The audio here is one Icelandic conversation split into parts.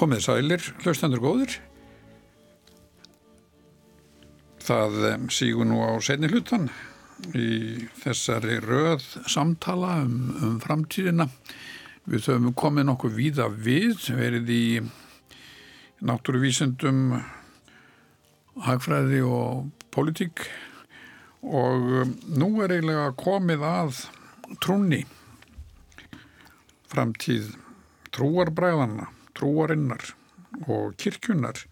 Komið sælir, hlustendur góður. Það sígur nú á setni hlutan í þessari röð samtala um, um framtíðina. Við höfum komið nokkuð víða við, verið í náttúruvísendum, hagfræði og politík og nú er eiginlega komið að trúni, framtíð trúarbræðana, trúarinnar og kirkjunar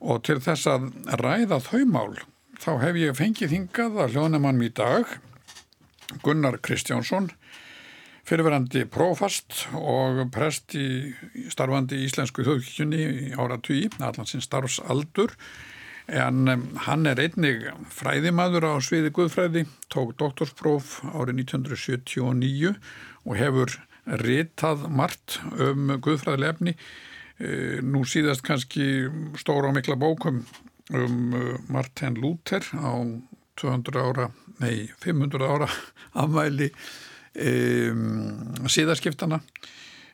og til þess að ræða þau mál þá hef ég fengið hingað að hljóðnumann í dag Gunnar Kristjánsson fyrirverandi prófast og prest í starfandi Íslensku þjóðkjunni í áratví, allansinn starfsaldur. En hann er einnig fræðimaður á sviði Guðfræði, tók doktorspróf árið 1979 og hefur ritað margt um Guðfræðilefni e, nú síðast kannski stóra og mikla bókum um e, Martin Luther á 200 ára, nei 500 ára afmæli e, síðaskiptana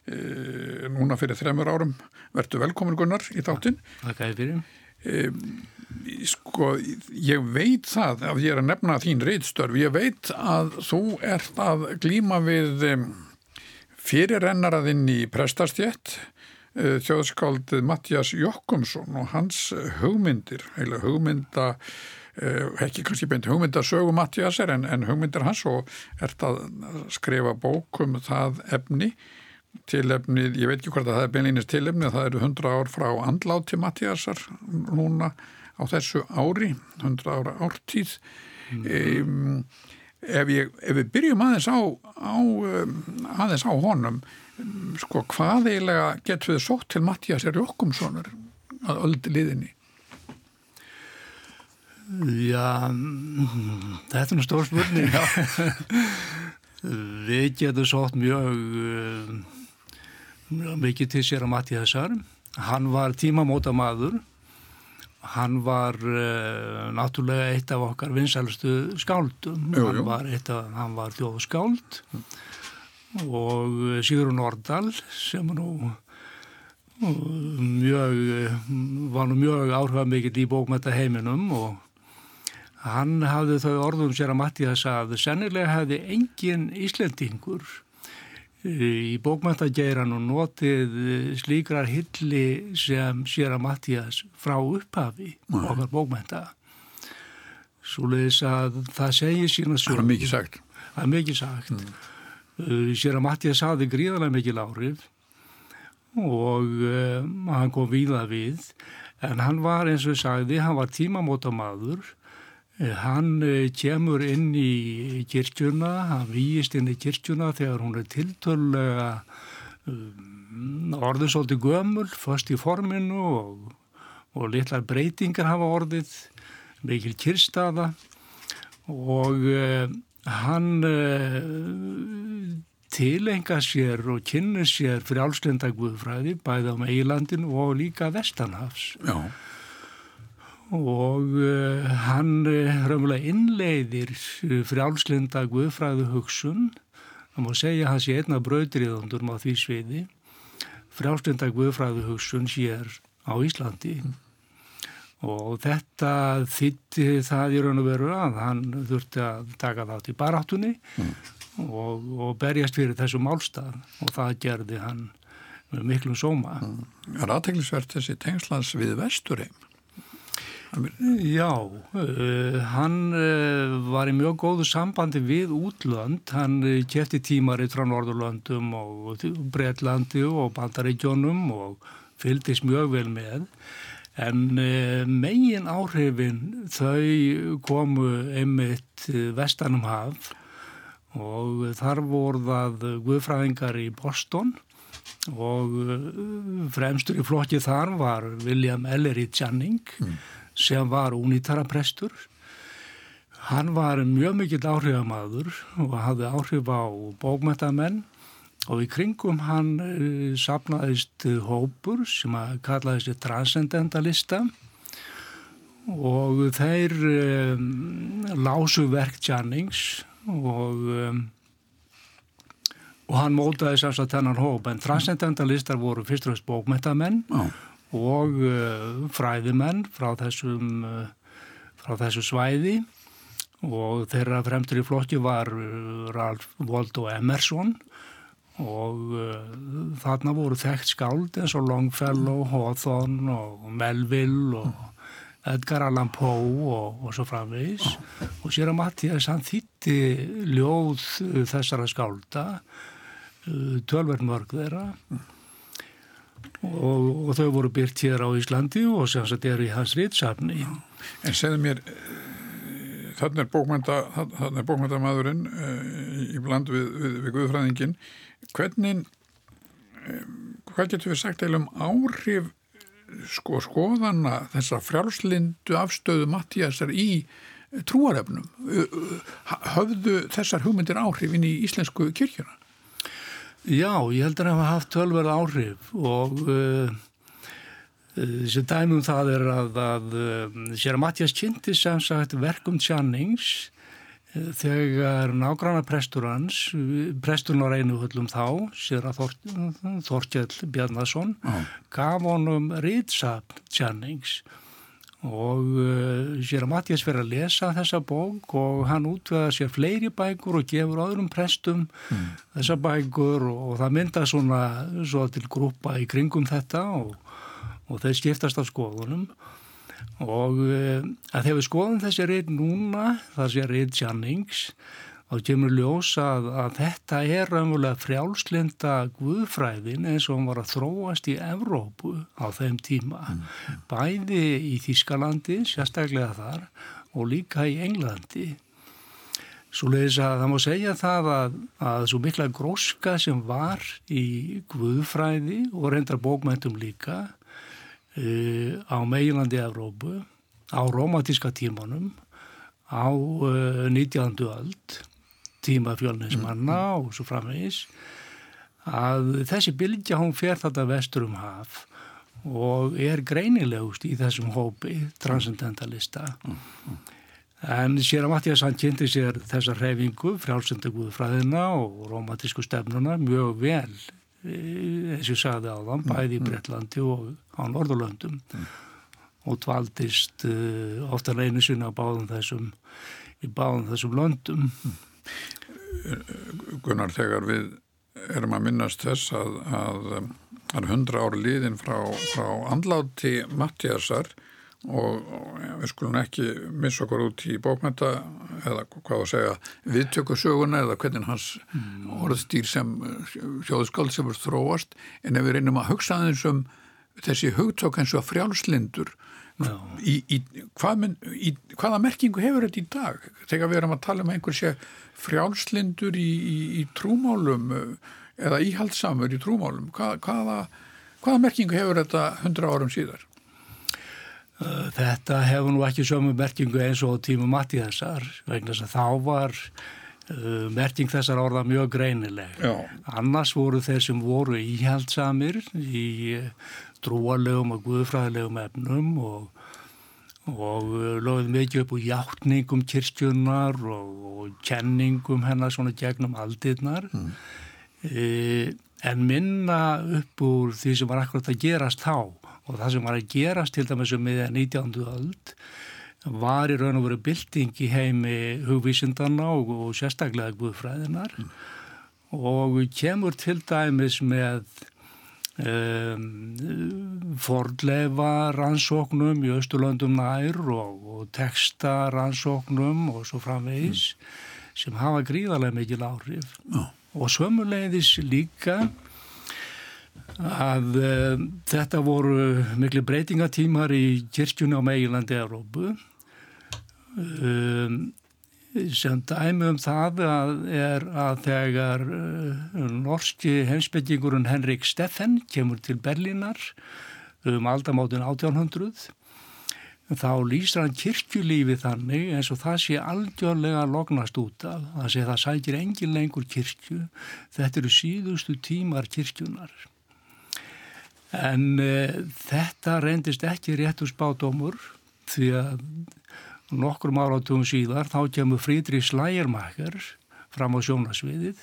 e, núna fyrir þremur árum. Verður velkomin Gunnar í þáttinn. Takk að þið fyrir. E, sko ég veit það að ég er að nefna þín reitstörf, ég veit að þú ert að glíma við fyrirrennaraðinn í prestastjett eh, þjóðskáldið Mattias Jokkumsson og hans hugmyndir, heila hugmynda eh, ekki kannski beint hugmyndasögu Mattiasar en, en hugmyndir hans og ert að skrifa bókum það efni tilefnið, ég veit ekki hvort að það er beinlýnist tilefnið, það eru 100 ár frá andláti Mattiasar núna á þessu ári 100 ára ártíð mm -hmm. Um, ef, ég, ef við byrjum aðeins á, á um, aðeins á honum sko hvað eiginlega getur við sótt til Mattiasar Jokkumssonar að öldi liðinni? Já þetta er nú stór spurning við getum sótt mjög mjög mikið til sér að Mattiasar hann var tímamóta maður Hann var uh, náttúrulega eitt af okkar vinsælustu skáldum. Jú, jú. Hann var, af, hann var þjóðskáld og Sigrun Nordal sem nú mjög, var nú mjög áhrifað mikill í bókmætta heiminum og hann hafði þau orðum sér að Mattias að sennilega hefði engin Íslendingur í bókmæntageiran og notið slíkrar hilli sem sér að Mattias frá upphafi Nei. okkar bókmænta svo leiðis að það segir sína það er mikið sagt. Það er mikið sagt. Mm. sér að Mattias hafði gríðarlega mikil áhrif og um, hann kom víða við. En hann var eins og sagði hann var tímamóta maður Hann kemur inn í kirkjuna, hann výist inn í kirkjuna þegar hún er tiltölulega um, orðið svolítið gömul, först í forminu og, og litlar breytingar hafa orðið, mikil kirstaða og uh, hann uh, tilenga sér og kynna sér fyrir álslenda guðfræði bæða á Eilandin og líka Vestanhafs. Já og uh, hann uh, raunverulega innleiðir frjálslinda guðfræðu hugsun það má segja að hann sé einna brautriðundur á því sviði frjálslinda guðfræðu hugsun sér á Íslandi mm. og þetta þitti það í raun og veru að hann þurfti að taka þátt í baráttunni mm. og, og berjast fyrir þessu málstað og það gerði hann miklum sóma mm. Er aðteglisvert þessi tengslans við vesturheim? Já, uh, hann uh, var í mjög góðu sambandi við útlönd, hann uh, kæfti tímaritt frá Norðurlöndum og Breitlandi og Bandaríkjónum og fyldist mjög vel með. En megin áhrifin þau komu einmitt vestanum haf og þar voru það guðfræðingar í Boston og fremstur í flokki þar var William Ellery Channing. Mm sem var unítaraprestur. Hann var mjög mikill áhrifamadur og hafði áhrif á bókmættamenn og í kringum hann uh, sapnaðist hópur sem að kallaði sér transcendentalista og þeir um, lásu verk Jannings og, um, og hann mótaði að þennan hóp en transcendentalistar voru fyrst og fremst bókmettamenn Já. Og uh, fræðimenn frá þessum uh, frá þessu svæði. Og þeirra fremtur í flokki var uh, Ralph Waldo Emerson. Og þarna voru þekkt skáld eins og Longfellow, Hawthorne og Melville og Edgar Allan Poe og, og svo framvegis. Og sér að Mattias hann þýtti ljóð þessara skálda tölverð mörg þeirra og, og þau voru byrt hér á Íslandi og sem sagt eru í hans rýtsafni En segðu mér, eh, þannig er bókmyndamaðurinn í bland við, við, við Guðfræðingin. Hvernig, eh, hvað getur við sagt eða um áhrif sko skoðana þessa frjálslindu afstöðu Mattíasar í trúarefnum? Höfðu þessar hugmyndir áhrif inn í íslensku kirkjuna? Já, ég heldur að hafa haft tölverð áhrif og uh, sem dæmum það er að, að sér að Mattias kynnti sem sagt verkum tjannings þegar nágranna prestur hans, presturinn á reynuhullum þá, sér að Þor, Þorkjell Bjarnason, Já. gaf honum rýtsapn tjannings og uh, sér að Mattias fyrir að lesa þessa bók og hann útveða sér fleiri bækur og gefur öðrum prestum mm. þessa bækur og, og það mynda svona svo til grúpa í kringum þetta og og þeir skiptast á skoðunum og uh, að þegar við skoðum þessi reynd núna, sé reynd Jannings, þá kemur ljós að, að þetta er raunverulega frjálslinda guðfræðin eins og hann var að þróast í Evrópu á þeim tíma, mm. bæði í Þískalandi, sérstaklega þar og líka í Englandi. Svo leiðis að það má segja það að, að svo mikla gróska sem var í guðfræði og reyndar bókmæntum líka Uh, á meginlandi Evrópu, á romantíska tímanum, á uh, 19. öld, tíma fjölnismanna mm. og svo framvegis, að þessi bylgja hún fer þetta vestur um haf og er greinilegust í þessum hópi transcendentalista. Mm. En sér að Mattias hann kynnti sér þessa reyfingu, frjálsendaguðfræðina og romantísku stefnuna mjög vel eins og sagði á þann, bæði í Breitlandi og á Norðurlöndum mm. og dvaldist uh, ofta reynu sinna á báðum þessum í báðum þessum löndum Gunnar, þegar við erum að minnast þess að að er hundra ári líðin frá, frá andláti Mattiasar og, og við skulum ekki missa okkur út í bókmynda eða hvað að segja viðtökusöguna eða hvernig hans mm. orðstýr sem sjóðskald sem er þróast en ef við reynum að hugsa aðeins um þessi hugtök eins og frjálslindur í, í, hvað men, í, hvaða merkingu hefur þetta í dag þegar við erum að tala um einhver sé frjálslindur í trúmálum eða íhaldsamur í trúmálum Hva, hvaða, hvaða merkingu hefur þetta hundra árum síðar Þetta hefur nú ekki sömu merkingu eins og tímu Mattíðasar vegna þess að þá var uh, merking þessar orða mjög greinileg. Já. Annars voru þeir sem voru íhjaldsamir í trúalegum og guðfræðilegum efnum og, og lögðu mikið upp úr hjáttningum kirkjunnar og, og kenningum hennar svona gegnum aldirnar. Mm. E, en minna upp úr því sem var akkurat að gerast þá og það sem var að gerast til dæmis um miðja 19. öld var í raun og veru bylting í heimi hugvísindarna og, og sérstaklega guðfræðinar mm. og kemur til dæmis með um, fordleifa rannsóknum í Östurlöndum nær og, og texta rannsóknum og svo framvegis mm. sem hafa gríðarlega mikil áhrif oh. og sömulegðis líka að uh, þetta voru miklu breytingatímar í kirkjunni á meginlandi Európu um, sem dæmi um það að er að þegar uh, norski heimsbyggingurinn Henrik Steffen kemur til Berlínar um aldamátin 1800 þá lýsir hann kirkjulífi þannig eins og það sé algjörlega lognast út af það sé það sækir engin lengur kirkju. Þetta eru síðustu tímar kirkjunar En uh, þetta reyndist ekki réttu spátumur því að nokkrum áratugum síðar þá kemur Frídrich Schleiermacher fram á sjónasviðið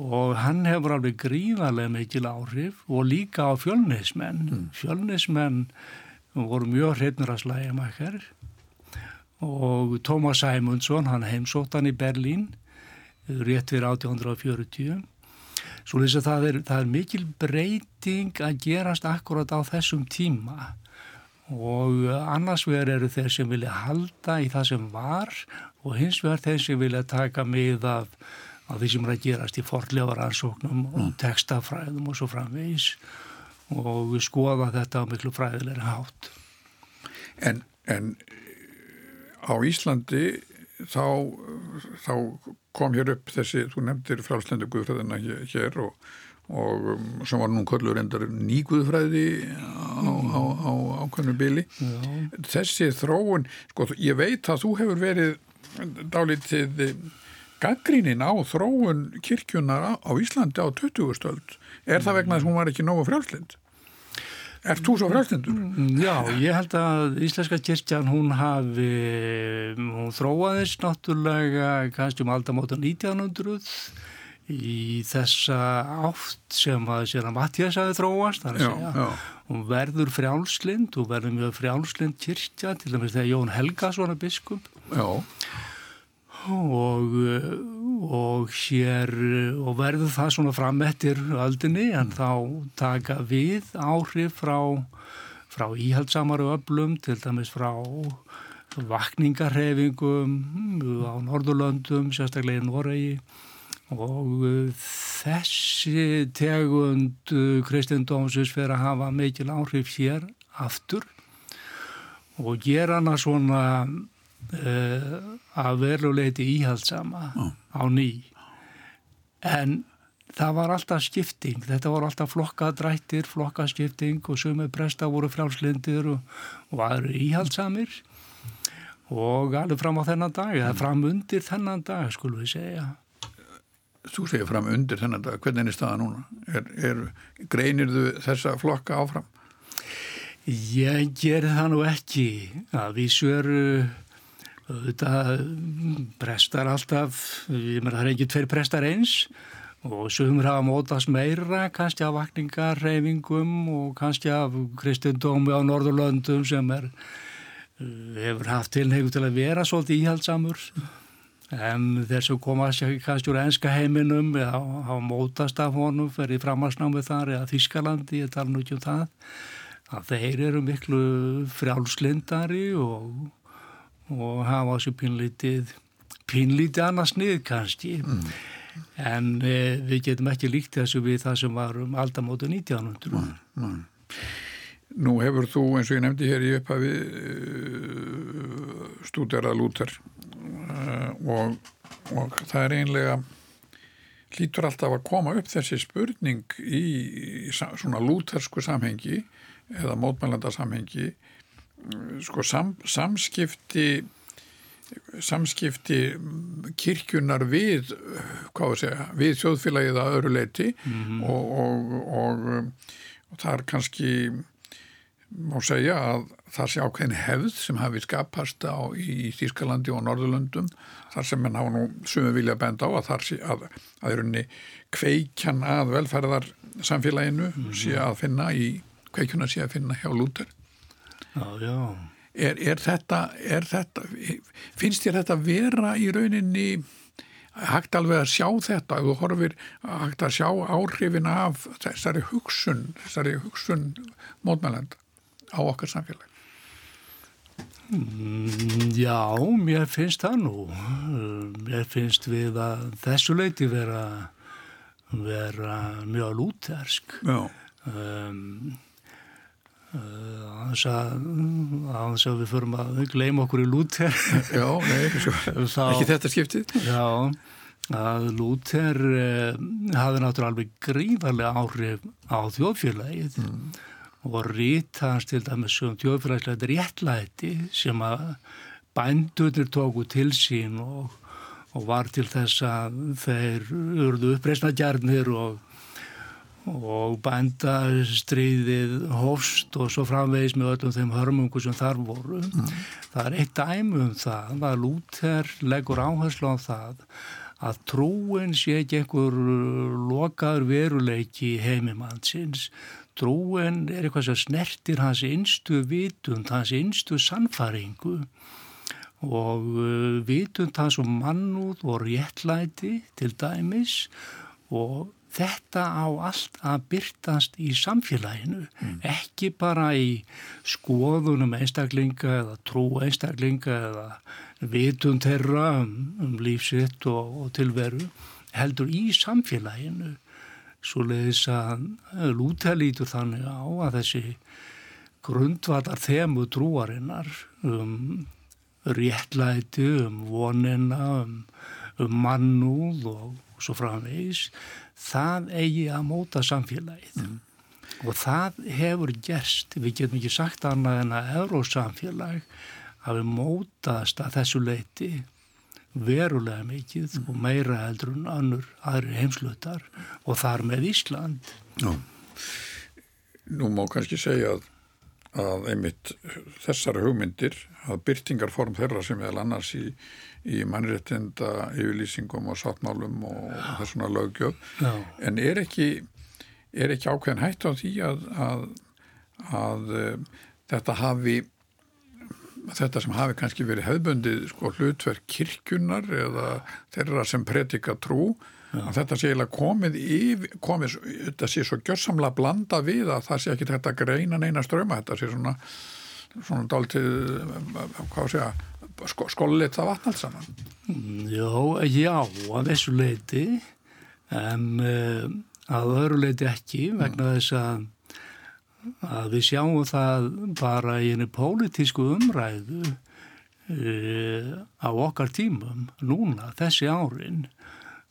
og hann hefur alveg gríðarlega mikil áhrif og líka á fjölnismenn. Mm. Fjölnismenn voru mjög hreifnur að slæja makkar og Tómas Sæmundsson, hann heimsótt hann í Berlín rétt fyrir 1840 Svo að það er, það er mikil breyting að gerast akkurat á þessum tíma og annars vegar eru þeir sem vilja halda í það sem var og hins vegar þeir sem vilja taka mið af, af því sem er að gerast í forlefaransóknum og mm. textafræðum og svo framvegis og skoða þetta á miklu fræðilegri hátt. En, en á Íslandi þá, þá kom hér upp þessi, þú nefndir frálslendu guðfræðina hér og, og um, sem var nú kvöllur endar ný guðfræði á, á, á ákveðnu bíli. Þessi þróun, sko, ég veit að þú hefur verið dálítið gaggrínin á þróun kirkjunar á Íslandi á 20. stöld. Er það vegna þess að hún var ekki nógu frálslind? Er þú svo frálslindur? Mm, já, ég held að Íslenska kyrkjan hún hafi, hún þróaðist náttúrulega kannski um aldamóta 1900 í þessa átt sem að sér að Mattias hafi þróast, þar að segja. Hún verður frjálslind, hún verður mjög frjálslind kyrkja, til dæmis þegar Jón Helgason er biskup. Já og, og hér og verður það svona framettir öldinni en þá taka við áhrif frá, frá íhaldsamaru öllum til dæmis frá vakningarhefingum á Norðurlöndum, sérstaklega í Noregi og þessi tegund Kristindómsins fyrir að hafa mikil áhrif hér aftur og gera hana svona uh, að veruleiti íhaldsama uh. á ný. En það var alltaf skipting. Þetta voru alltaf flokkadrættir flokkaskipting og sumið presta voru frjálslindir og, og aðru íhaldsamir. Og alveg fram á þennan dag eða fram undir þennan dag skulum við segja Þú segir fram undir þennan dag, hvernig er staða núna? Er, er, greinir þú þessa flokka áfram? Ég ger það nú ekki að vísu eru þetta prestar alltaf, ég meina það er ekki tveir prestar eins og sumur hafa mótast meira kannski af vakningarreifingum og kannski af kristendómi á Norðurlöndum sem er, hefur haft tilnegu til að vera svolítið íhaldsamur en þeir sem koma kannski úr enska heiminum eða hafa mótast af honum ferið framarsnámið þar eða Þískalandi, ég tala nú ekki um það að þeir eru miklu frjálslindari og og hafa þessu pínlítið pínlítið annars nið kannski mm. en e, við getum ekki líkt þessu við það sem var um aldamótu 1900 mm. Mm. Nú hefur þú eins og ég nefndi hér í upphafi uh, stúderað lúter uh, og, og það er einlega hlýtur alltaf að koma upp þessi spurning í, í svona lútersku samhengi eða mótmælanda samhengi sko sam, samskipti samskipti kirkjunar við segja, við þjóðfélagið að öðru leiti mm -hmm. og, og, og, og það er kannski má segja að það sé ákveðin hefð sem hafi skapast á í Þýskalandi og Norðurlöndum þar sem mann hafa nú sumi vilja benda á að það sé að að er unni kveikjan að velferðar samfélaginu mm -hmm. sé að finna í kveikjuna sé að finna hjá Lúter Já, já. Er, er, þetta, er þetta, finnst þér þetta vera í rauninni hægt alveg að sjá þetta ef þú horfir hægt að sjá áhrifin af þessari hugsun, þessari hugsun mótmælenda á okkar samfélag? Mm, já, mér finnst það nú. Mér finnst við að þessu leiti vera, vera mjög lútersk. Já. Um, aðeins að, að við förum að gleyma okkur í Lúter Já, nei, Þá, ekki þetta skiptið Já, að Lúter eh, hafði náttúrulega alveg gríðarlega áhrif á þjóðfélagið mm. Og rít hans til dæmis um þjóðfélagslega réttlæti sem að bændunir tóku til sín og, og var til þess að þeir urðu uppreysna gjarnir og og bændastriðið hófst og svo framvegis með öllum þeim hörmungu sem þar voru. Mm. Það er eitt dæmu um það að Lúther leggur áherslu á það að trúin sé ekki einhver lokaður veruleiki heimimannsins. Trúin er eitthvað sem snertir hans einstu vitund, hans einstu sannfaringu og uh, vitund hans um mannúð og réttlæti til dæmis og þetta á allt að byrtast í samfélaginu, mm. ekki bara í skoðunum einstaklinga eða trú einstaklinga eða vitund þeirra um, um lífsitt og, og tilveru, heldur í samfélaginu. Svo leiðis að lúta lítur þannig á að þessi grundvatar þemu trúarinnar um réttlæti, um vonina, um, um mannúð og svo framvegis það eigi að móta samfélagið mm. og það hefur gerst, við getum ekki sagt annað en að eurósamfélag hafi mótast að þessu leiti verulega mikið mm. og meira heldur en annur aðri heimslutar og þar með Ísland Já, nú má kannski segja að, að einmitt þessar hugmyndir að byrtingarform þeirra sem er annars í í mannréttinda yfirlýsingum og sáttmálum og Já. þessuna lögjöf Já. en er ekki, er ekki ákveðin hætt á því að, að, að uh, þetta hafi þetta sem hafi kannski verið hefðbundið sko hlutverk kirkjunar eða þeirra sem predika trú Já. að þetta sé eiginlega komið í komið, þetta sé svo gjörsamlega blanda við að það sé ekki þetta greina neina ströma, þetta sé svona svona dáltið hvað sé að sko, skollit það vatn allt saman? Já, já, að þessu leiti en uh, að öðru leiti ekki vegna þess að, að við sjáum það bara í einu pólitísku umræðu uh, á okkar tímum núna, þessi árin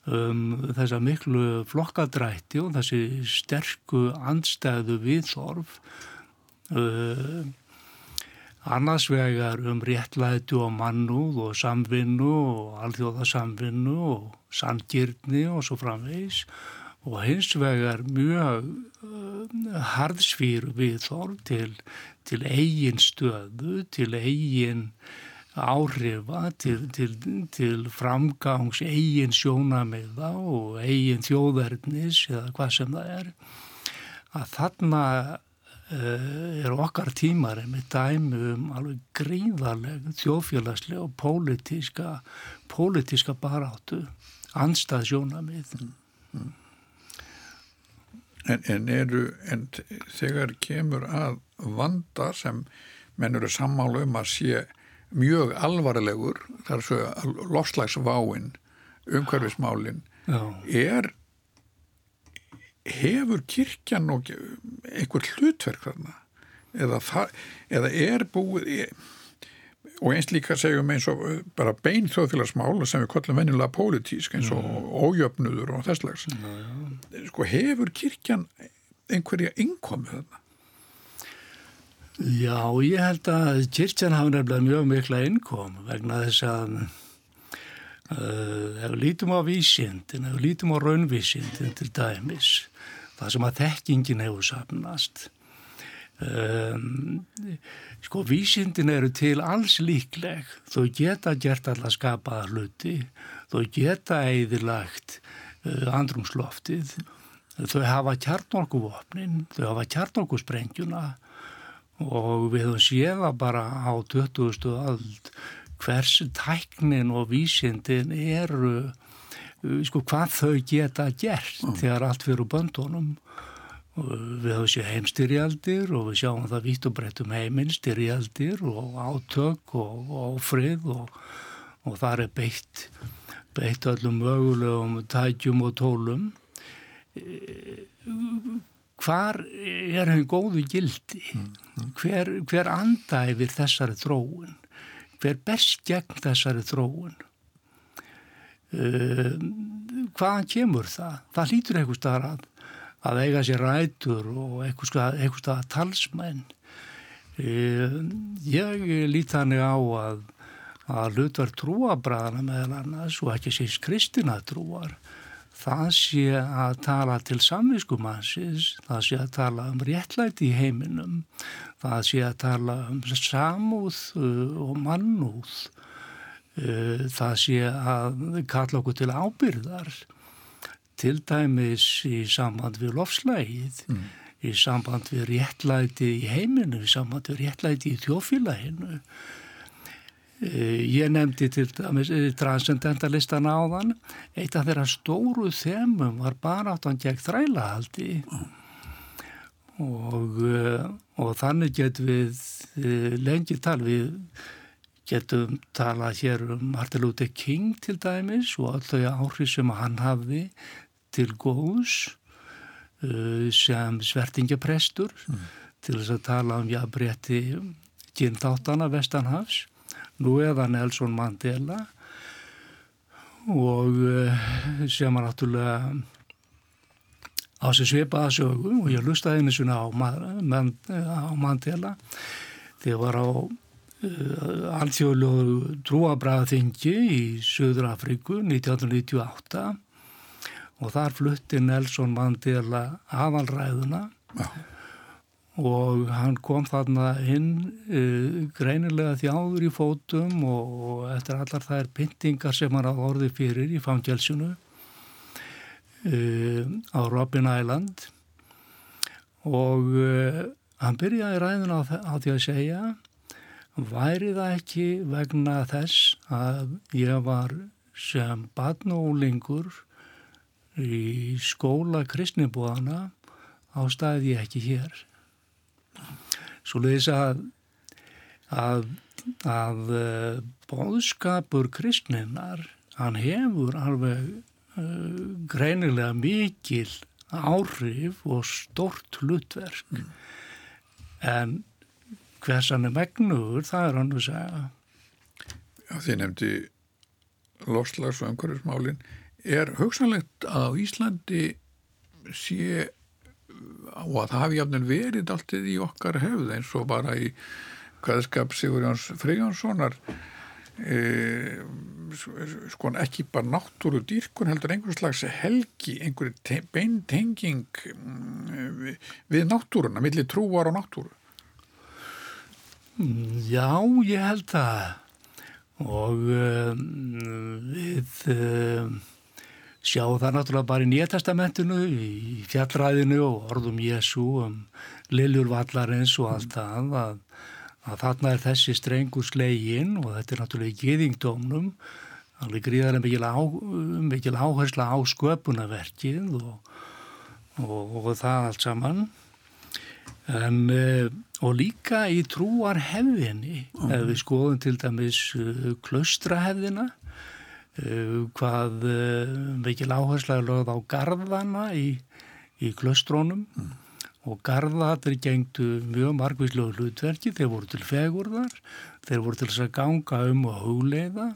um, þessa miklu flokkadrætti og þessi sterku andstæðu viðþorf uh, annars vegar um réttlætu og mannúð og samvinnu og alþjóðasamvinnu og sangirni og svo framvegs og hins vegar mjög uh, harðsfýr viðþorf til, til eigin stöðu, til eigin áhrifa, til, til, til framgangs eigin sjónamiða og eigin þjóðverðnis eða hvað sem það er að þarna Eh, er okkar tímar með dæmi um alveg gríðarlega þjóðfélagslega og pólitíska pólitíska baráttu anstað sjónamið mm, mm. En, en eru en þegar kemur að vanda sem menn eru sammála um að sé mjög alvarlegur þar svo lofslagsváinn umhverfismálinn er hefur kirkjan og einhver hlutverk þarna? Eða, það, eða er búið er, og eins líka segjum eins og uh, bara bein þjóðfélagsmála sem við kollum vennilega pólitísk eins og mm. ójöfnudur og þess mm. sko hefur kirkjan einhverja innkomið þarna Já, ég held að kirkjan hafa nefnilega mjög mikla innkom vegna þess að uh, ef við lítum á vísindin, ef við lítum á raunvísindin til dæmis það sem að þekkingin hefur sapnast. Um, sko vísindin eru til alls líkleg. Þó geta gert alla skapaða hluti. Þó geta eðilagt uh, andrumsloftið þau hafa kjarnorkuvopnin. Þau hafa kjarnorkusprengjuna. Og við höfum séða bara á 20. öld hvers tæknin og vísindin eru Uh, sko hvað þau geta gert mm. þegar allt fyrir böndunum við höfum séð heimstyrjaldir og við sjáum það vitt og breytt um heiminn styrjaldir og átök og, og frið og, og það er beitt beitt öllum mögulegum tækjum og tólum hvar er henni góðu gildi mm. hver, hver anda yfir þessari þróun hver best gegn þessari þróun Uh, hvaðan kemur það? Það hlýtur eitthvað staðar að, eiga sér rætur og eitthvað, talsmenn. Uh, ég lít þannig á að, að hlutverð trúabræðana meðal annars og ekki síst kristina trúar það sé að tala til samviskumansins, það sé að tala um réttlæti í heiminum, það sé að tala um samúð uh, og mannúð uh, það sé að kalla okkur til ábyrðar til dæmis í samband við lofslægið, mm. í samband við réttlæti í heiminu, í samband við réttlæti í þjófélaginu. Uh, ég nefndi til dæmis uh, transcendentalistan áðan, eitt af þeirra stóru þemum var bara áttan gegn þrælahaldi mm. og, uh, og þannig getum við lengi tal við getum talað hér um Martin Luther King til dæmis og alltaf áhrif sem hann hafði til góðs uh, sem svertingaprestur mm. til þess að tala um jafnbretti kynþáttana Vestanhafs nú eða Nelson Mandela og uh, sem var náttúrulega á þessu svipaða sögum og ég lustaði einu svona á, á Mandela þegar var á uh, alþjóðlegu trúabræðaþingi í Söður Afriku 1998 og þar flutti Nelson Mandela aðalræðuna Já. og hann kom þarna inn uh, greinilega þjáður í fótum og, og eftir allar þær pyntingar sem hann hafði orðið fyrir í fangelsinu uh, á Robin Island og uh, hann byrjaði ræðin á, á því að segja væri það ekki vegna þess að ég var sem badnólingur í skóla kristnibóðana á staði ég ekki hér. Svo leiðis að að, að uh, bóðskapur kristninar hann hefur alveg uh, greinilega mikil áhrif og stort hlutverk. Mm. en hversan er megnuður, það er hann að segja. Já, því nefndi loslags og umhverjusmálin er hugsanlegt að á Íslandi sé og að það hafi jafnvel verið alltið í okkar hefð eins og bara í hvaðskap Sigurjóns Fríjánssonar e, sko ekki bara náttúru dýrkun heldur einhvers slags helgi einhverju te beintenging mm, við náttúruna, millir trúar og náttúru? Já, ég held það. Og um, við um, sjáum það náttúrulega bara í Nýjatestamentinu, í fjallræðinu og orðum Jésu um Liljur Vallarins og allt það að, að þarna er þessi strengur slegin og þetta er náttúrulega í geðingdómnum alveg gríðarlega mikil, á, mikil áhersla á sköpunaverkið og, og, og það allt saman en uh, og líka í trúar hefðinni mm. ef við skoðum til dæmis uh, klaustrahefðina hvað uh, mikil áhersla er lögð á gardana í, í klaustrónum mm. og gardatir gengtu mjög margvíslega hlutverki, þeir voru til fegurðar þeir voru til þess að ganga um og hugleiða.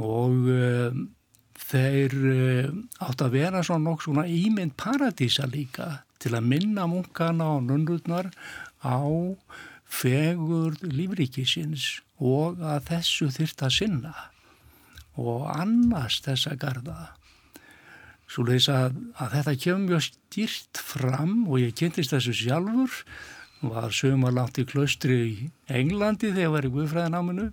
Og uh, þeir uh, átt að vera svona nokk svona ímynd paradísa líka til að minna munkana og nunnurnar á fegur lífríkisins og að þessu þyrta sinna og annars þessa garda. Svo leiðis að, að þetta kemur mjög stýrt fram og ég kynntist þessu sjálfur, var sögumar langt í klaustri í Englandi þegar ég var í Guðfræðináminu.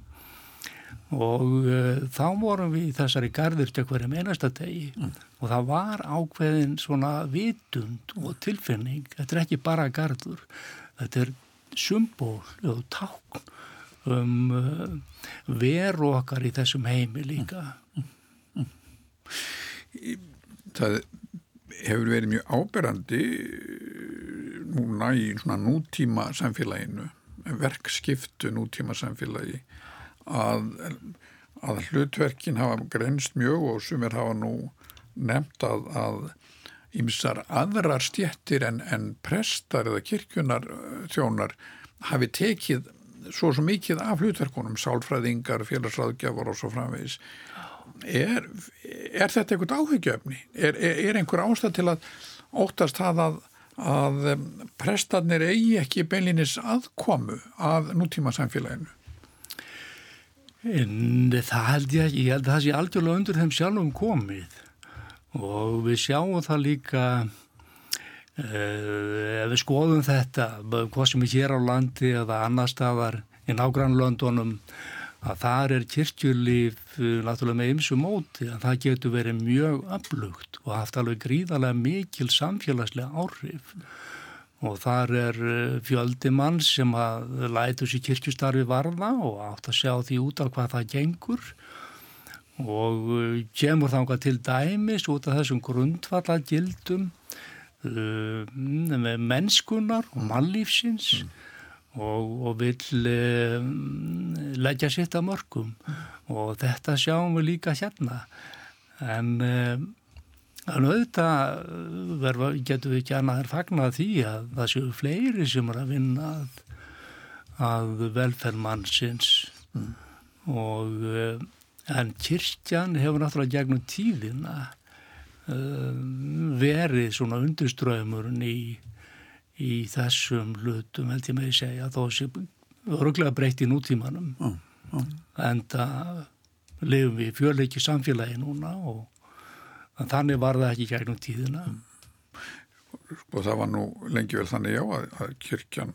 Og uh, þá vorum við í þessari garður til hverjum einasta degi. Mm. og það var ákveðin svona vitund og tilfinning, þetta er ekki bara gardur, þetta er symbol og tákn um uh, veru okkar í þessum heimi líka. Það hefur verið mjög áberandi núna í svona nútíma samfélaginu, verkskiptu nútíma samfélagi að, að hlutverkin hafa grenst mjög og sumir hafa nú nefnt að, að ymsar aðrar stjettir en, en prestar eða kirkjunar þjónar hafi tekið svo svo mikið af hlutverkunum, sálfræðingar, félagsraðgjafar og svo framvegis. Er, er þetta eitthvað áhyggjöfni? Er, er, er einhver ástæð til að óttast það að, að prestarnir eigi ekki beinlinis aðkomu að nútíma samfélaginu? En það held ég ekki, ég held að það sé algjörlega undir þeim sjálfum komið og við sjáum það líka ef við skoðum þetta hvað sem er hér á landi eða annar staðar í nágrannlöndunum að þar er kirkjulíf uh, náttúrulega með ymsu móti að það getur verið mjög öflugt og haft alveg gríðarlega mikil samfélagslega áhrif. Og þar er uh, fjöldi mann sem að lætu sér kirkjustarfi varða og átt að sjá því út af hvað það gengur. Og kemur þánga til dæmis út af þessum grundvallagildum mennskunar og mannlífsins mm. og, og vil eh, leggja sitt að mörgum og þetta sjáum við líka hérna. En eh, auðvitað verfa, getur við ekki annað að fagna því að það séu fleiri sem er að vinna að, að velferðmannsins mm. og eh, en kyrkjan hefur náttúrulega gegnum tíðina uh, verið svona undirströymurinn í í þessum hlutum held ég með að segja þó sé öruglega breytt í nútímanum oh, oh. en það lifum við fjörleiki samfélagi núna og þannig var það ekki gegnum tíðina mm. Sko það var nú lengi vel þannig já að, að kyrkjan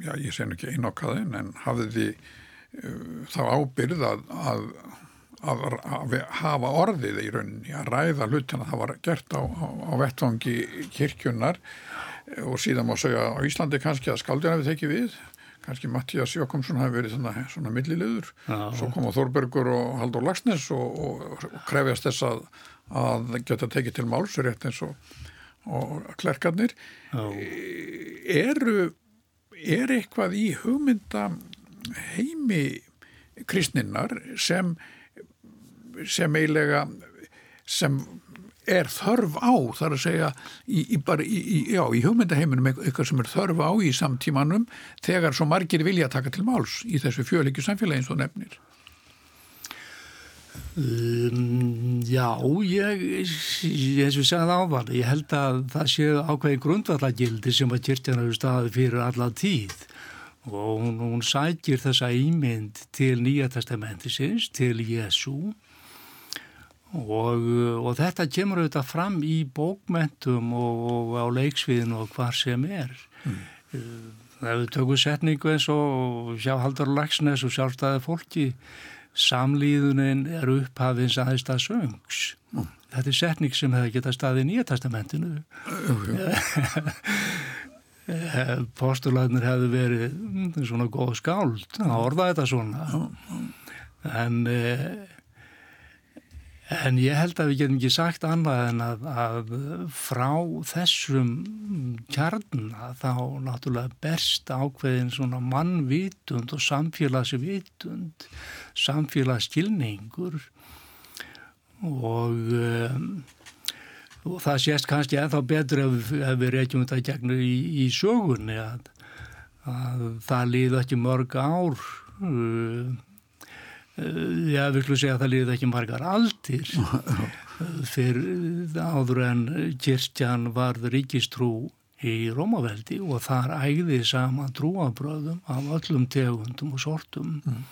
já ég nú ekki einokkaðin en hafði því uh, þá ábyrð að, að, að hafa orðið í rauninni að ræða hlutina. Það var gert á, á, á vettvangi kirkjunar og síðan má segja á Íslandi kannski að skaldjana við tekið við. Kannski Mattías Jókomsson hafi verið svona, svona millilegur, svo koma Þorbergur og Haldur Lagsnes og, og, og krefjast þess að, að geta tekið til málsurétt eins og, og klerkarnir. Eru er eitthvað í hugmynda heimi kristninnar sem sem eiginlega sem er þörf á, þar að segja í, í, í, já, í hugmyndaheiminum eitthvað sem er þörf á í samtímanum þegar svo margir vilja taka til máls í þessu fjöleikju samfélagi eins og nefnir. Um, Já, ég eins og segjaði ávan ég held að það séu ákveði grundvallagildi sem að kyrkjana hefur staðið fyrir alla tíð. Og hún, hún sækir þessa ímynd til Nýja testamentisins, til Jésu Og, og þetta kemur auðvitað fram í bókmentum og, og á leiksviðinu og hvar sem er. Mm. Ef við tökum setningu eins og sjá Haldur Lagsnes og sjálfstæði fólki, samlíðunin er upphafins aðeins að söngs. Mm. Þetta er setning sem hefði getað staðið í Nýja testamentinu. Postularnir hefði verið mm, svona góð skáld að orða þetta svona. En... En ég held að við getum ekki sagt annað en að, að frá þessum kjarnna þá náttúrulega berst ákveðin svona mannvitund og samfélagsvitund, samfélagsskilningur. Og, um, og það sést kannski ennþá betur ef, ef við reykjum þetta gegnur í, í sögunni að, að það líði ekki mörg ár um, já, við skulum segja að það liði ekki margar aldir. Fyrir áður en kyrkjan varð ríkistrú í Rómaveldi og þar ægði saman trúabröðum af öllum tegundum og sortum. Mm.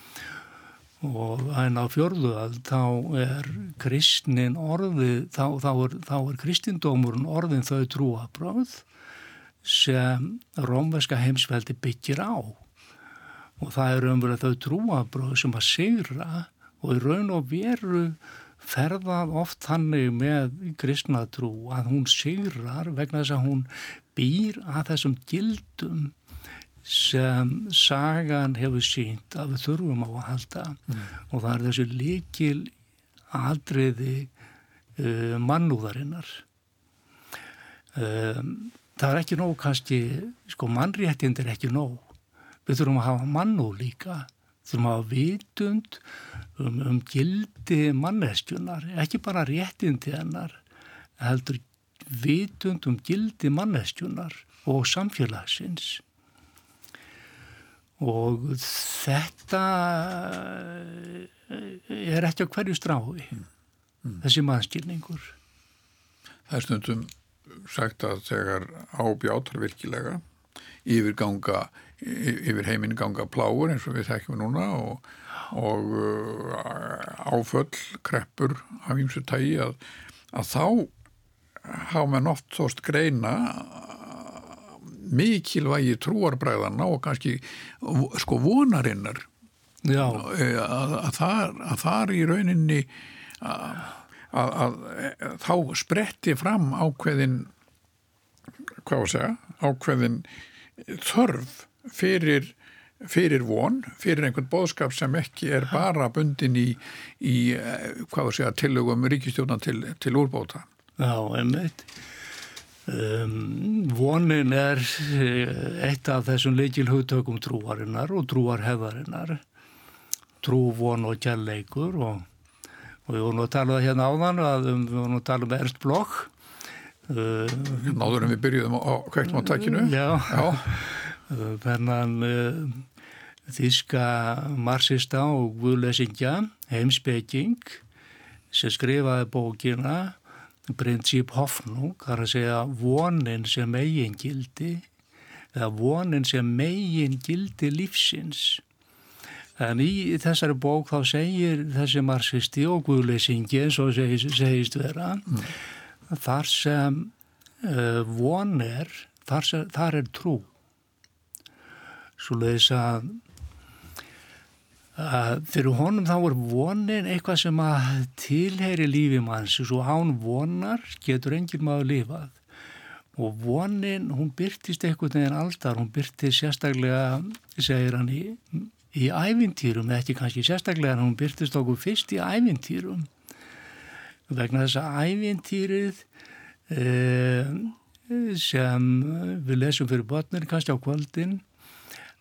og en á fjörðuðal þá er kristnin orðið, þá, þá er, er kristindómurinn orðin þau trúabröð sem rómverska heimsveldi byggir á og það er umverðið þau trúabröð sem að sigra og í raun og veru ferðað oft hannig með kristna trú að hún sigrar vegna þess að hún býr að þessum gildum sem sagan hefur sínt að við þurfum á að halda. Mm. og það er þessu líkil aðriði uh, mannúðarinnar. Um, það er ekki nóg kannski, sko mannréttind er ekki nóg Við þurfum að hafa mannu líka, þurfum að hafa vitund um, um gildi manneskjunar, ekki bara réttindi hennar, heldur vitund um gildi manneskjunar og samfélagsins. Og þetta er ekki á hverju strái, mm. Mm. þessi mannskilningur. Það er stundum sagt að þegar ábjátar virkilega yfirganga yfir heiminn ganga pláur eins og við þekkjum núna og, og uh, áföll, kreppur af ímsu tægi að, að þá hafa mann oft þóst greina mikilvægi trúarbræðana og kannski sko vonarinnar Já. Að, að, þar, að þar í rauninni að, að þá spretti fram ákveðin hvað að segja, ákveðin þörf fyrir fyrir von, fyrir einhvern bóðskap sem ekki er bara bundin í, í hvað að segja, tillögum ríkistjóna til, til úrbóta. Já, einmitt. Um, vonin er eh, eitt af þessum leikil hugtökum trúarinnar og trúarheðarinnar. Trú, von og kjærleikur og, og við vorum að tala um hérna áðan að um, við vorum að tala um Ernst Bloch. Náður en við byrjuðum á kvektum á takkinu. Já, þennan uh, þíska marxista og guðlesingja, heimsbygging, sem skrifaði bókina prinsip Hoffnung, þar að segja vonin sem eigin gildi eða vonin sem megin gildi lífsins. En í þessari bók þá segir þessi marxisti og guðleysingi eins og segist, segist vera mm. Þar sem uh, von er, þar, sem, þar er trú. Svo leiðis að að fyrir honum þá er vonin eitthvað sem að tilheyri lífi manns. Og án vonar getur enginn maður lifað. Og vonin hún byrtist eitthvað neginn aldar. Hún byrtist sérstaklega segir hann í, í ævintýrum ekki kannski sérstaklega en hún byrtist okkur fyrst í ævintýrum vegna þess að ævintýrið eh, sem við lesum fyrir botnir kannski á kvöldin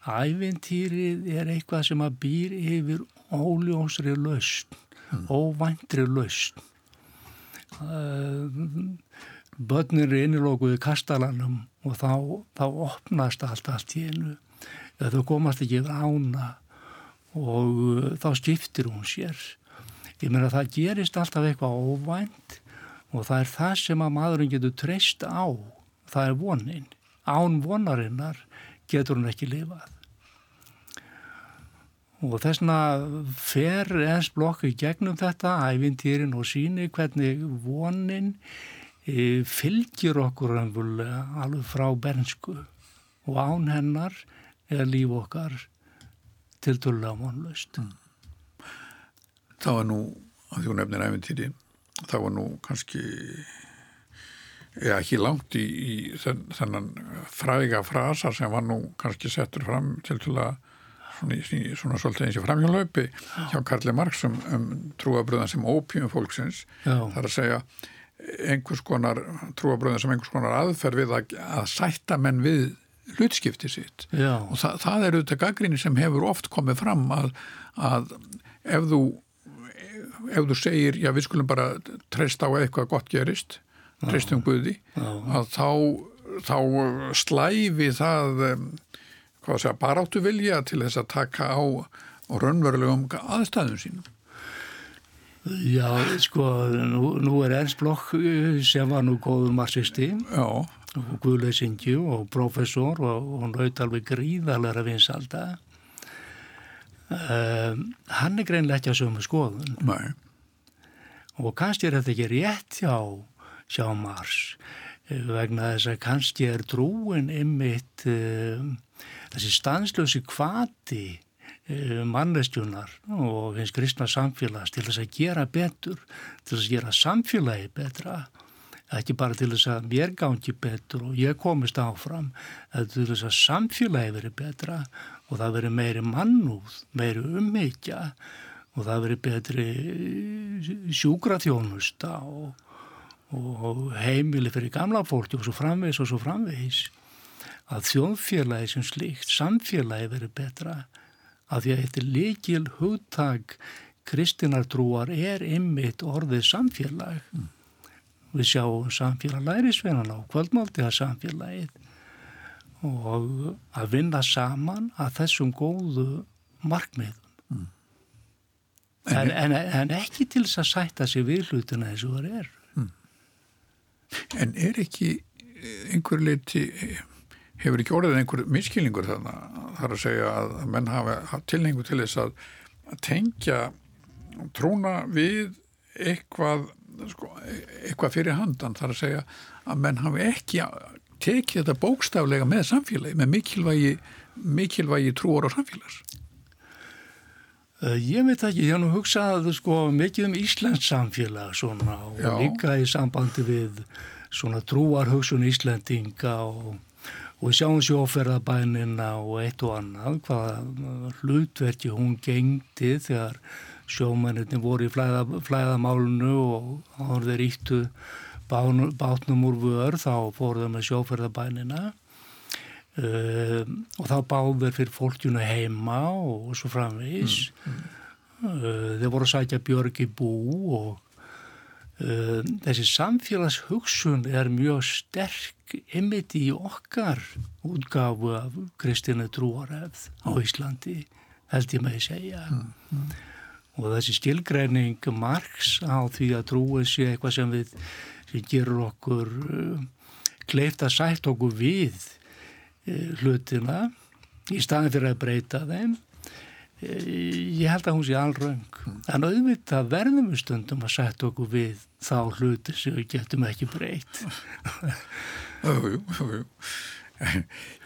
Æventýrið er eitthvað sem að býr yfir óljósri lausn, mm. óvæntri lausn. Bönnir er innilókuði kastalanum og þá, þá opnast allt allt í einu. Þau komast ekki yfir ána og þá skiptir hún sér. Ég meina það gerist alltaf eitthvað óvænt og það er það sem að maðurinn getur treyst á. Það er vonin. Án vonarinnar getur hún ekki lifað og þessna fer ens blokku gegnum þetta ævintýrin og síni hvernig vonin e, fylgir okkur alveg frá bernsku og án hennar er líf okkar til tullega vonlust mm. Það var nú að því hún nefnir ævintýri það var nú kannski eða ekki langt í, í þennan fræga frasa sem var nú kannski settur fram til til að svona, svona svolítið eins og framhjálaupi hjá Karli Marx um, um trúabröðan sem ópjum fólksins Já. það er að segja einhvers konar trúabröðan sem einhvers konar aðferð við að, að sætta menn við hlutskipti sitt Já. og það, það er auðvitað gaggrinni sem hefur oft komið fram að, að ef þú ef þú segir, já við skulum bara treysta á eitthvað gott gerist treystum Guði, að þá þá slæfi það hvað segja, baráttu vilja til þess að taka á og raunverulegum aðstæðum sínum. Já, sko, nú, nú er Ernst Bloch eh, sem var nú góður marxisti og guðleysingi og professor og hún raut alveg gríðalega vinsalda. Um, hann er greinlega ekki að sömu skoðun. Nei. Og kannski er þetta ekki rétt hjá, hjá Mars eh, vegna þess að kannski er trúin ymmit um, þessi stanslösi kvati eh, mannestjunar og hins kristna samfélags til þess að gera betur, til þess að gera samfélagi betra, ekki bara til þess að mér gangi betur og ég komist áfram, til þess að samfélagi veri betra og það veri meiri mannúð, meiri umhyggja og það veri betri sjúkraþjónusta og, og heimili fyrir gamla fólki og svo framvegs og svo framvegs að þjóðfélagi sem slíkt, samfélagi verið betra að því að þetta líkil hugtag kristinartrúar er ymmit orðið samfélag. Mm. Við sjáum samfélag lærisveinan á kvöldmálti að samfélagið og að vinna saman að þessum góðu markmiðum. Mm. En, en, en ekki til þess að sætta sig við hlutina og það er. Mm. En er ekki einhver leiti hefur ekki orðið einhver miskilningur þannig þar að segja að menn hafa tilhengu til þess að, að tengja trúna við eitthvað, sko, eitthvað fyrir handan þar að segja að menn hafi ekki tekið þetta bókstaflega með samfélagi, með mikilvægi, mikilvægi trúar og samfélags. Uh, ég veit ekki, ég hef nú hugsað sko, mikið um Íslands samfélag svona, og Já. líka í sambandi við svona trúarhugsun Íslendinga og, og sjáum sjóferðabænina og eitt og annað hvaða hlutverki hún gengdi þegar sjómennirni voru í flæða, flæðamálunu og áður þeir íttu bátnum úr vör þá fóruðu með sjóferðabænina uh, og þá báður fyrir fólkjunu heima og svo framvegis. Uh, þeir voru að sækja björg í bú og uh, þessi samfélagshugsun er mjög sterk ymmit í okkar útgafu af Kristina Trúarefð á Íslandi held ég með að segja og þessi skilgreining Marx á því að trúið sé eitthvað sem við sem gerur okkur uh, kleift að sætt okkur við uh, hlutina í staðin fyrir að breyta þeim. Uh, ég held að hún sé alröng. En auðvitað verðum við stundum að sætt okkur við þá hluti sem við getum ekki breytt. Jú, jú, jú.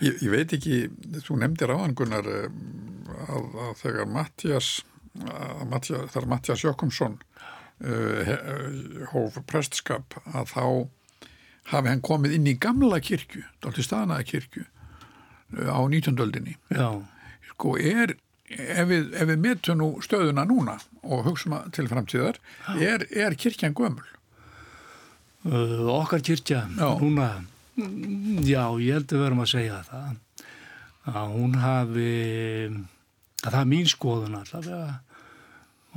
Ég, ég veit ekki, þú nefndir áhangunar að, að þegar Mattias, þar Mattias Jökumsson hóf prestskap að þá hafi hann komið inn í gamla kirkju, dálítið staðnaða kirkju uh, á 19. öldinni. Sko er, ef við, ef við metum nú stöðuna núna og hugsaum að til framtíðar, er, er kirkjan gömul? uh, okkar kyrkja Já. núna já, ég held að verum að segja það að hún hafi að það er mín skoðun allavega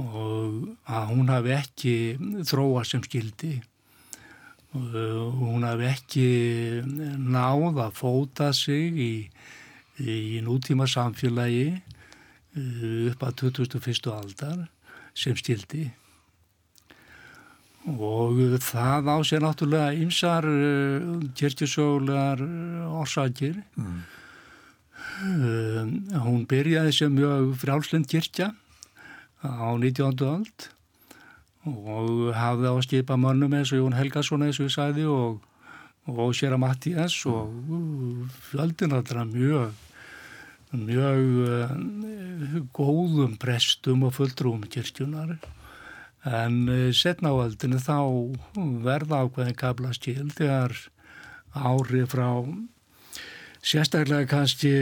og að hún hafi ekki þróa sem skildi og hún hafi ekki náð að fóta sig í, í nútíma samfélagi uh, upp að 2001. aldar sem skildi og það á sér náttúrulega ymsar uh, kirkjusögulegar uh, orsakir Mm. uh, hún byrjaði sem mjög frjálslind kirkja á 19. öld og hafði á að skipa mönnum eins og Jón Helgason eins og ég sagði og, og Sjera Mattías og uh, fjöldin allra mjög mjög uh, góðum prestum og fulltrúum kirkjunar en uh, setna á öldinu þá verða ákveðin kabla skil þegar ári frá sérstaklega kannski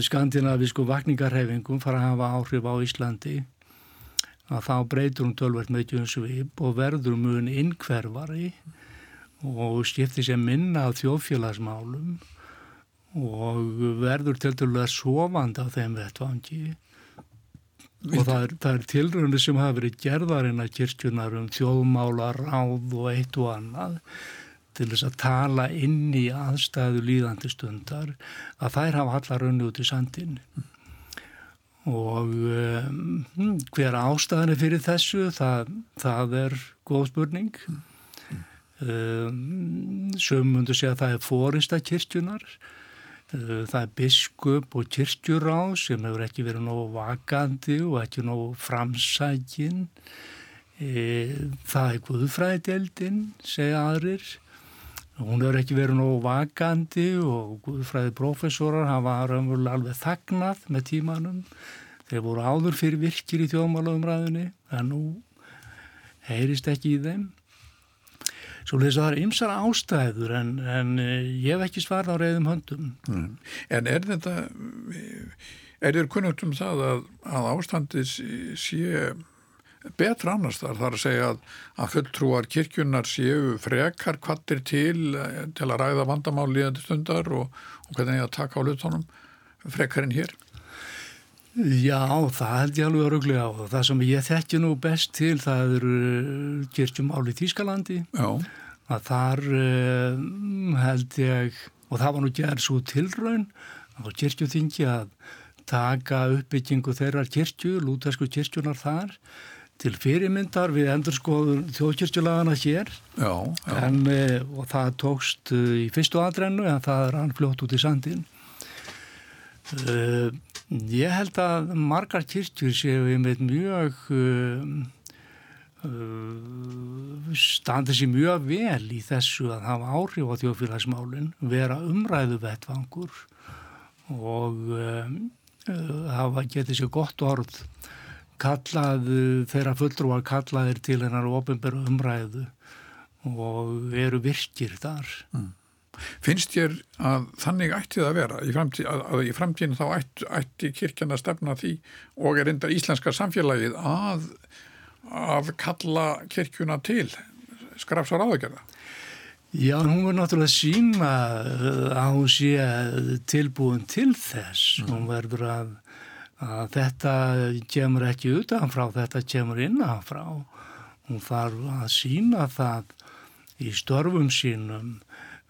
skandinavísku vakningarhefingum fara að hafa áhrif á Íslandi að þá breytur hún tölvert með um svip og verður mun innkverfari og skiptir sér minna af þjóðfélagsmálum og verður til dælulega sofandi á þeim vettvangi. Og það er, það er tilröndi sem hafa verið gerðarinn að kirkjunar um þjóðmála, ráð og eitt og annað til þess að tala inn í aðstæðu líðandi stundar að þær hafa allar raunni út í sandin og um, hver ástæðan er fyrir þessu það, það er góð spurning. Um, sem mundur segja að það er fórista kirkjunar uh, það er biskup og kirkjuráð sem hefur ekki verið nógu vakandi og ekki nógu framsækin. Það er guðfræðdeldin segja aðrir hún hefur ekki verið nógu vakandi og guðfræði profesorar hafa raunverulega alveg þagnað með tímanum þeir voru áður fyrir virkir í þjóðmálaumræðinni en nú heyrist ekki í þeim Svo þess að það er ymsar ástæður en, en eh, ég hef ekki svarð á reyðum höndum. Mm. En er þetta, er þér kunnugt um það að, að ástandi sé betra annars þar, þar að segja að, að fulltrúar kirkjunar séu frekar kvattir til til að ræða vandamál líðandi stundar og, og hvernig að taka á lutónum frekar en hér? Já, það held ég alveg öruglega og það sem ég þekki nú best til það eru kirkjumál í Þýskalandi Já. að þar um, held ég og það var nú gerð svo tilraun á kirkjuþingi að taka uppbyggingu þeirrar kirkju, lútersku kirkjunar þar til fyrirmyndar við endurskoður þjóðkirkjulagana hér Já, já. en, eh, og það tókst eh, í fyrstu aðrennu en það er hann fljótt út í sandin uh, ég held að margar kirkjur séu einmitt mjög uh, uh, standi sér mjög vel í þessu að hafa áhrif á þjóðfélagsmálinn vera umræðu vettvangur og hafa getið sér gott orð kallað þeirra fulltrúar kallaðir til hennar ofinberu umræðu og eru virkir þar. Mm. Finnst ég að þannig ætti það að vera í framtíð, að, að í framtíðin þá ætti, ætti kirkjana stefna því og er enda íslenska samfélagið að, að kalla kirkjuna til skrafsar áðagjörða? Já, hún verður náttúrulega sína að hún sé tilbúin til þess. Mm. Hún verður að, að þetta kemur ekki utanfrá, þetta kemur innanfrá. Hún þarf að sína það í störfum sínum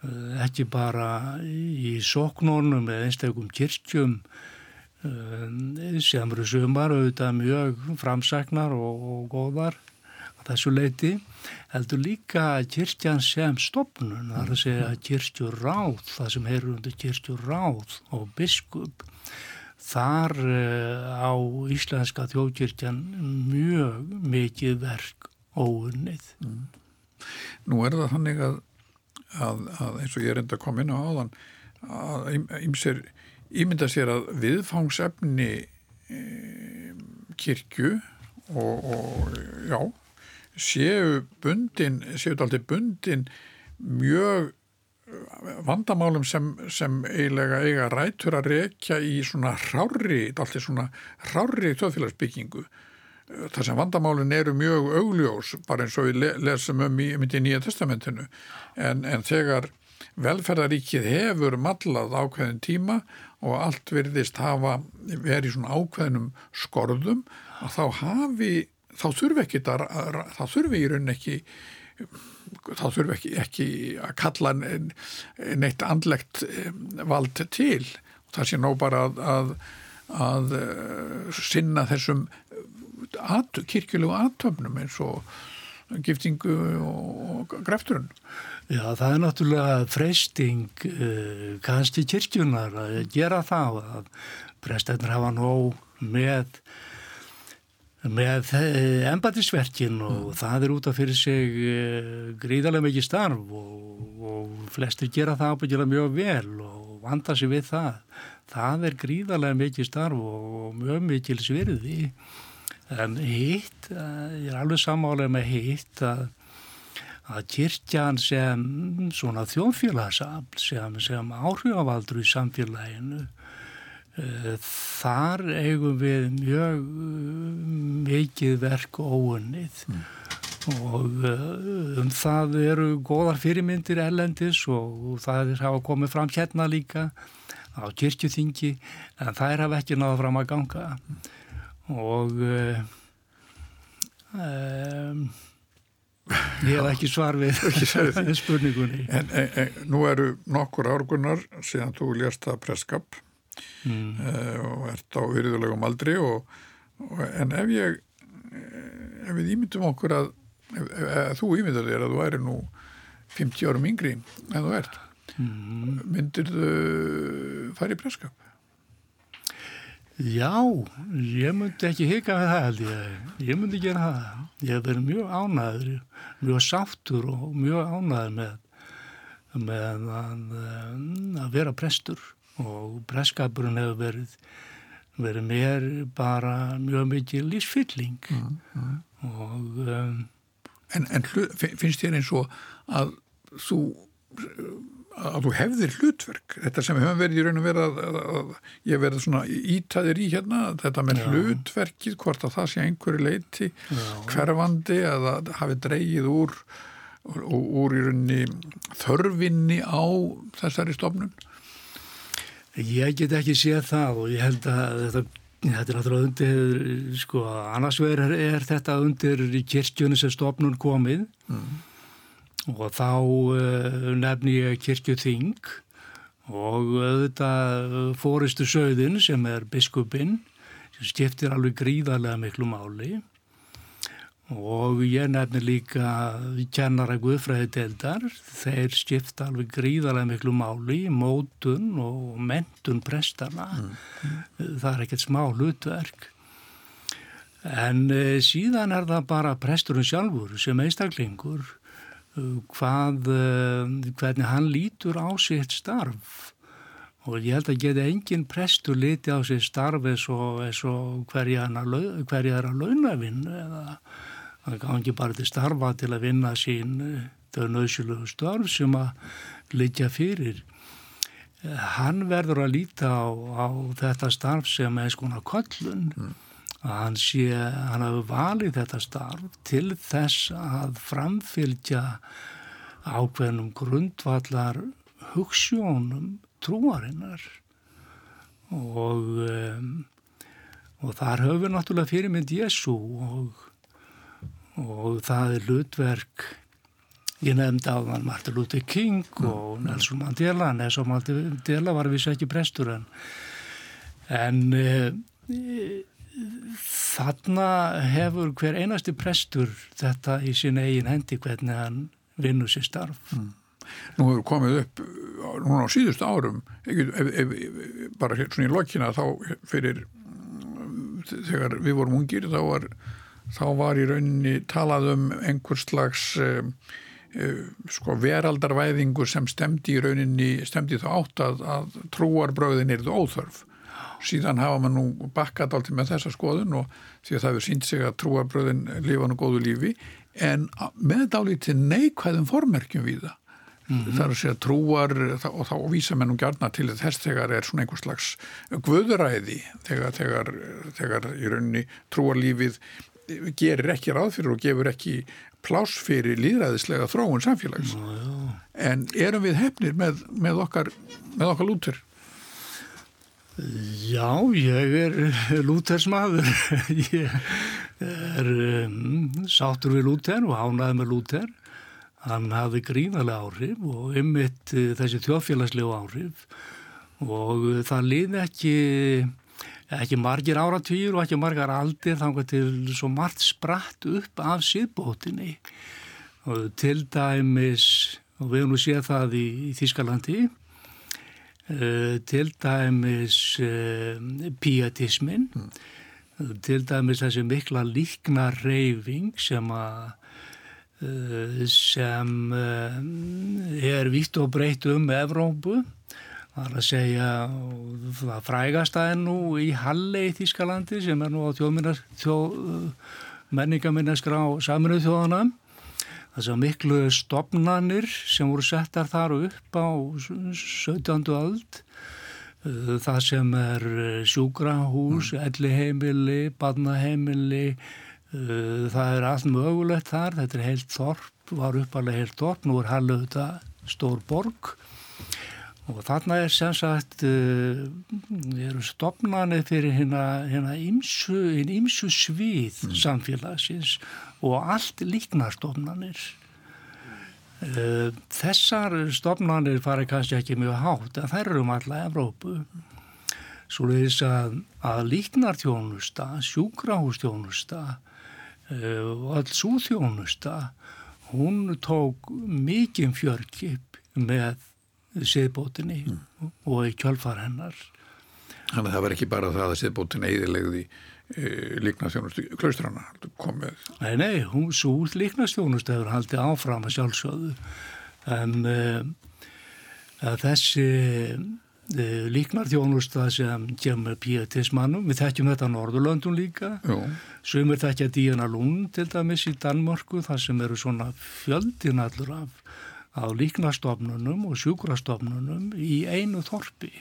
Eh, ekki bara í sóknónum eða einstakum kirkjum eh, sem eru sumar auðvitað mjög framsagnar og, og góðar að þessu leiti heldur líka kirkjan sem stopnun þar að segja kirkjur ráð það sem heyrur undir kirkjur ráð og biskup þar eh, á íslenska þjóðkirkjan mjög mikið verk óunnið mm. Nú er það þannig að að, að eins og ég er enda að koma inn á áðan að ymsir ímynda sér að viðfangsefni e, kirkju og, og já séu bundin, séu þetta alltaf bundin mjög vandamálum sem, sem eiginlega eiga rætur að rekja í svona hrári, alltaf svona hrári þjóðfélagsbyggingu. Þar sem vandamálin eru mjög augljós bara eins og við lesum um í, í Nýja testamentinu. En, en þegar velferðaríkið hefur mallað ákveðin tíma og allt verðist hafa verið svona ákveðinum skorðum að þá hafi þá þurfi ekki þá þurfi í raunin ekki þá þurfi ekki, ekki að kalla neitt andlegt eh, vald til og það sé ná bara að, að, að eh, sinna þessum at, kirkjulegu aðtöfnum eins og giftingu og grefturinn. Já, það er náttúrulega freysting uh, kannski kirkjunar að gera það að prestætnar hafa nóg með með embatisverkin og mm. það er út af fyrir sig uh, gríðarlega mikið starf og, og flestir gera það ábyggilega mjög vel og vanda sig við það. Það er gríðarlega mikið starf og mjög mikil svirði En hitt, eh, ég er alveg samálega með hitt að, að kyrkjan sem svona þjónfélagsafl, sem, sem áhrifavaldur í samfélaginu, þar eigum við mjög uh, mikið verk óunnið mm. og uh, um það eru góðar fyrirmyndir ellendis og, það er hafa komið fram hérna líka á kyrkjuþingi en það er hafa ekki náða fram að ganga. Mm og um, ég hef ekki svar við spurningunni en, en, en nú eru nokkur árgunnar síðan þú lérst að presskap mm. uh, og ert á virðulegum aldri og, og, en ef ég ef við ímyndum okkur að ef, ef, þú ímyndar þér að þú væri nú 50 árum yngri en þú ert mm. myndir þú fara í presskap Já, ég myndi ekki hika með það held ég. Ég myndi gera það. Ég hef verið mjög ánæður, mjög sáttur og mjög ánæður með, með að, að vera prestur og presskapurinn hefur verið, verið mér bara mjög mikið lísfylling. Mm, mm. Og, um, en, en finnst þér eins og að þú að þú hefðir hlutverk þetta sem hefur verið í raun og verið að, að, ég verið svona ítæðir í hérna þetta með Já. hlutverkið hvort að það sé einhverju leiti hverfandi að það hafi dreyið úr úr, úr í rauninni þörfinni á þessari stofnun Ég get ekki séð það og ég held að þetta Þetta er náttúrulega undir, sko, annars verður er þetta undir í kirkjunni sem stofnun komið. Mm. Og þá uh, nefni ég kirkjuþing og auðvitað fóristu sögðin sem er biskupinn sem stiftir alveg gríðarlega miklu máli. og ég nefni líka kennara Guðfræði deildar þeir stifta alveg gríðarlega miklu máli mótun og mentun prestana mm. það er ekkert smá hlutverk. En uh, síðan er það bara presturinn sjálfur sem eistaklingur hvað, eh, hvernig hann lítur á sitt starf. Og ég held að geta engin prestur liti á sig starfi eins og, og hverja er að launa vinnu eða það gangi bara til starfa til að vinna sín eh, þau nöðsjölu störf sem að litja fyrir. Hann verður að líta á, á þetta starf sem er skona kollun mm. að hann sé, hann hafi valið þetta starf til þess að framfylgja ákveðnum grundvallar hugssjónum trúarinnar. Og um, og þar höfum við náttúrulega fyrirmynd Jésu og, og það er hlutverk Ég nefndi á þann Martin Luther King mm. og Nelson Mandela, Nelson Mandela var vissi ekki prestur en, en e, þarna hefur hver einasti prestur þetta í sín eigin hendi hvernig hann vinnur sér starf. Mm. Nú hefur komið upp núna á síðust árum, ef, ef, bara svona í lokina þá fyrir þegar við vorum ungir þá var, þá var í rauninni talað um einhver slags um, Eh, sko veraldarvæðingu sem stemdi í rauninni, stemdi þá átt að, að trúarbröðin er þú óþörf síðan hafa maður nú bakkat alltaf með þessa skoðun og því að það hefur sínt sig að trúarbröðin lifa nú góðu lífi en með dálítið neikvæðum formerkjum við það mm -hmm. það er að segja trúar og þá vísa mér nú gærna til þess þegar er svona einhvers slags guðræði þegar, þegar, þegar í rauninni trúarlífið gerir ekki ráð fyrir og gefur ekki pláss fyrir líðræðislega þróun samfélags. Já. en erum við hefnir með, með okkar með okkar lútur Já, ég er lúters maður ég er um, sátur við lúter og hánaði með lúter hann hafði grínalega áhrif og ymmit uh, þessi þjóðfélagslegu áhrif. Og uh, það liði ekki ekki margir áratýr og ekki margar aldir þangar til svo margt spratt upp af síðbótinni og til dæmis og við höfum nú séð það í, í Þískalandi uh, til dæmis uh, pietismin mm. til dæmis þessi mikla líkna reyfing sem að uh, sem er vitt og breytt um Evrópu Það er að segja það frægasta er nú í Halle í Þískalandi sem er nú á þjó, menningaminneskur á saminuð þjóðana. Það er miklu stopnannir sem voru settar þar upp á 17. öld. Það sem er sjúkrahús, mm. elliheimili, badnaheimili, það er allt mögulegt þar. Þetta er heilt þorp, var uppalega heilt þorp, nú er Halle þetta stór borg Og þarna er sem sagt, uh, eru stopnarnir fyrir hérna ímsu svið mm. samfélagsins og allt líknar stopnarnir. Uh, þessar stopnarnir fara kannski ekki mjög hátt, en þær eru um alla Evrópu. Svo leiðis að, að líknartjónusta, sjúkrahústjónusta uh, og alls úþjónusta, hún tók mikið fjörgip með siðbótinni mm. og í kjálfar hennar. Þannig að það var ekki bara það að siðbótin eidilegði e, líknastjónustu klaustrana komið. Nei, nei, hún svo líknastjónustu hefur haldið áfram að sjálfsögðu en e, þessi e, líknarþjónusta sem kemur pietismannum, við þekkjum þetta á Norðurlöndun líka, sem er þekkja Díana Lund til dæmis í Danmörku þar sem eru svona fjöldin allur af á líknastofnunum og sjúkrastofnunum í einu þorpi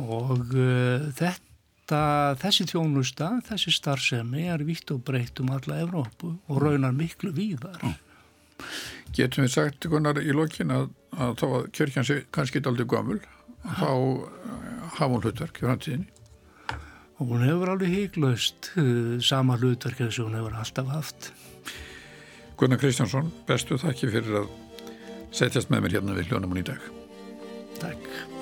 og uh, þetta, þessi þjónusta, þessi starfsemi er vitt og breytt um alla Evrópu og raunar miklu víðar. Getum við sagt konar í lokin að, að þá að kjörkjansi kannski er aldrei gamul, þá hafa hún hlutverk í framtíðinni? Hún hefur alveg híklaust uh, sama hlutverk eins og hún hefur alltaf haft. Gunnar Kristjánsson, bestu þakki fyrir að setjast með mér hérna við hljónamun í dag. Takk.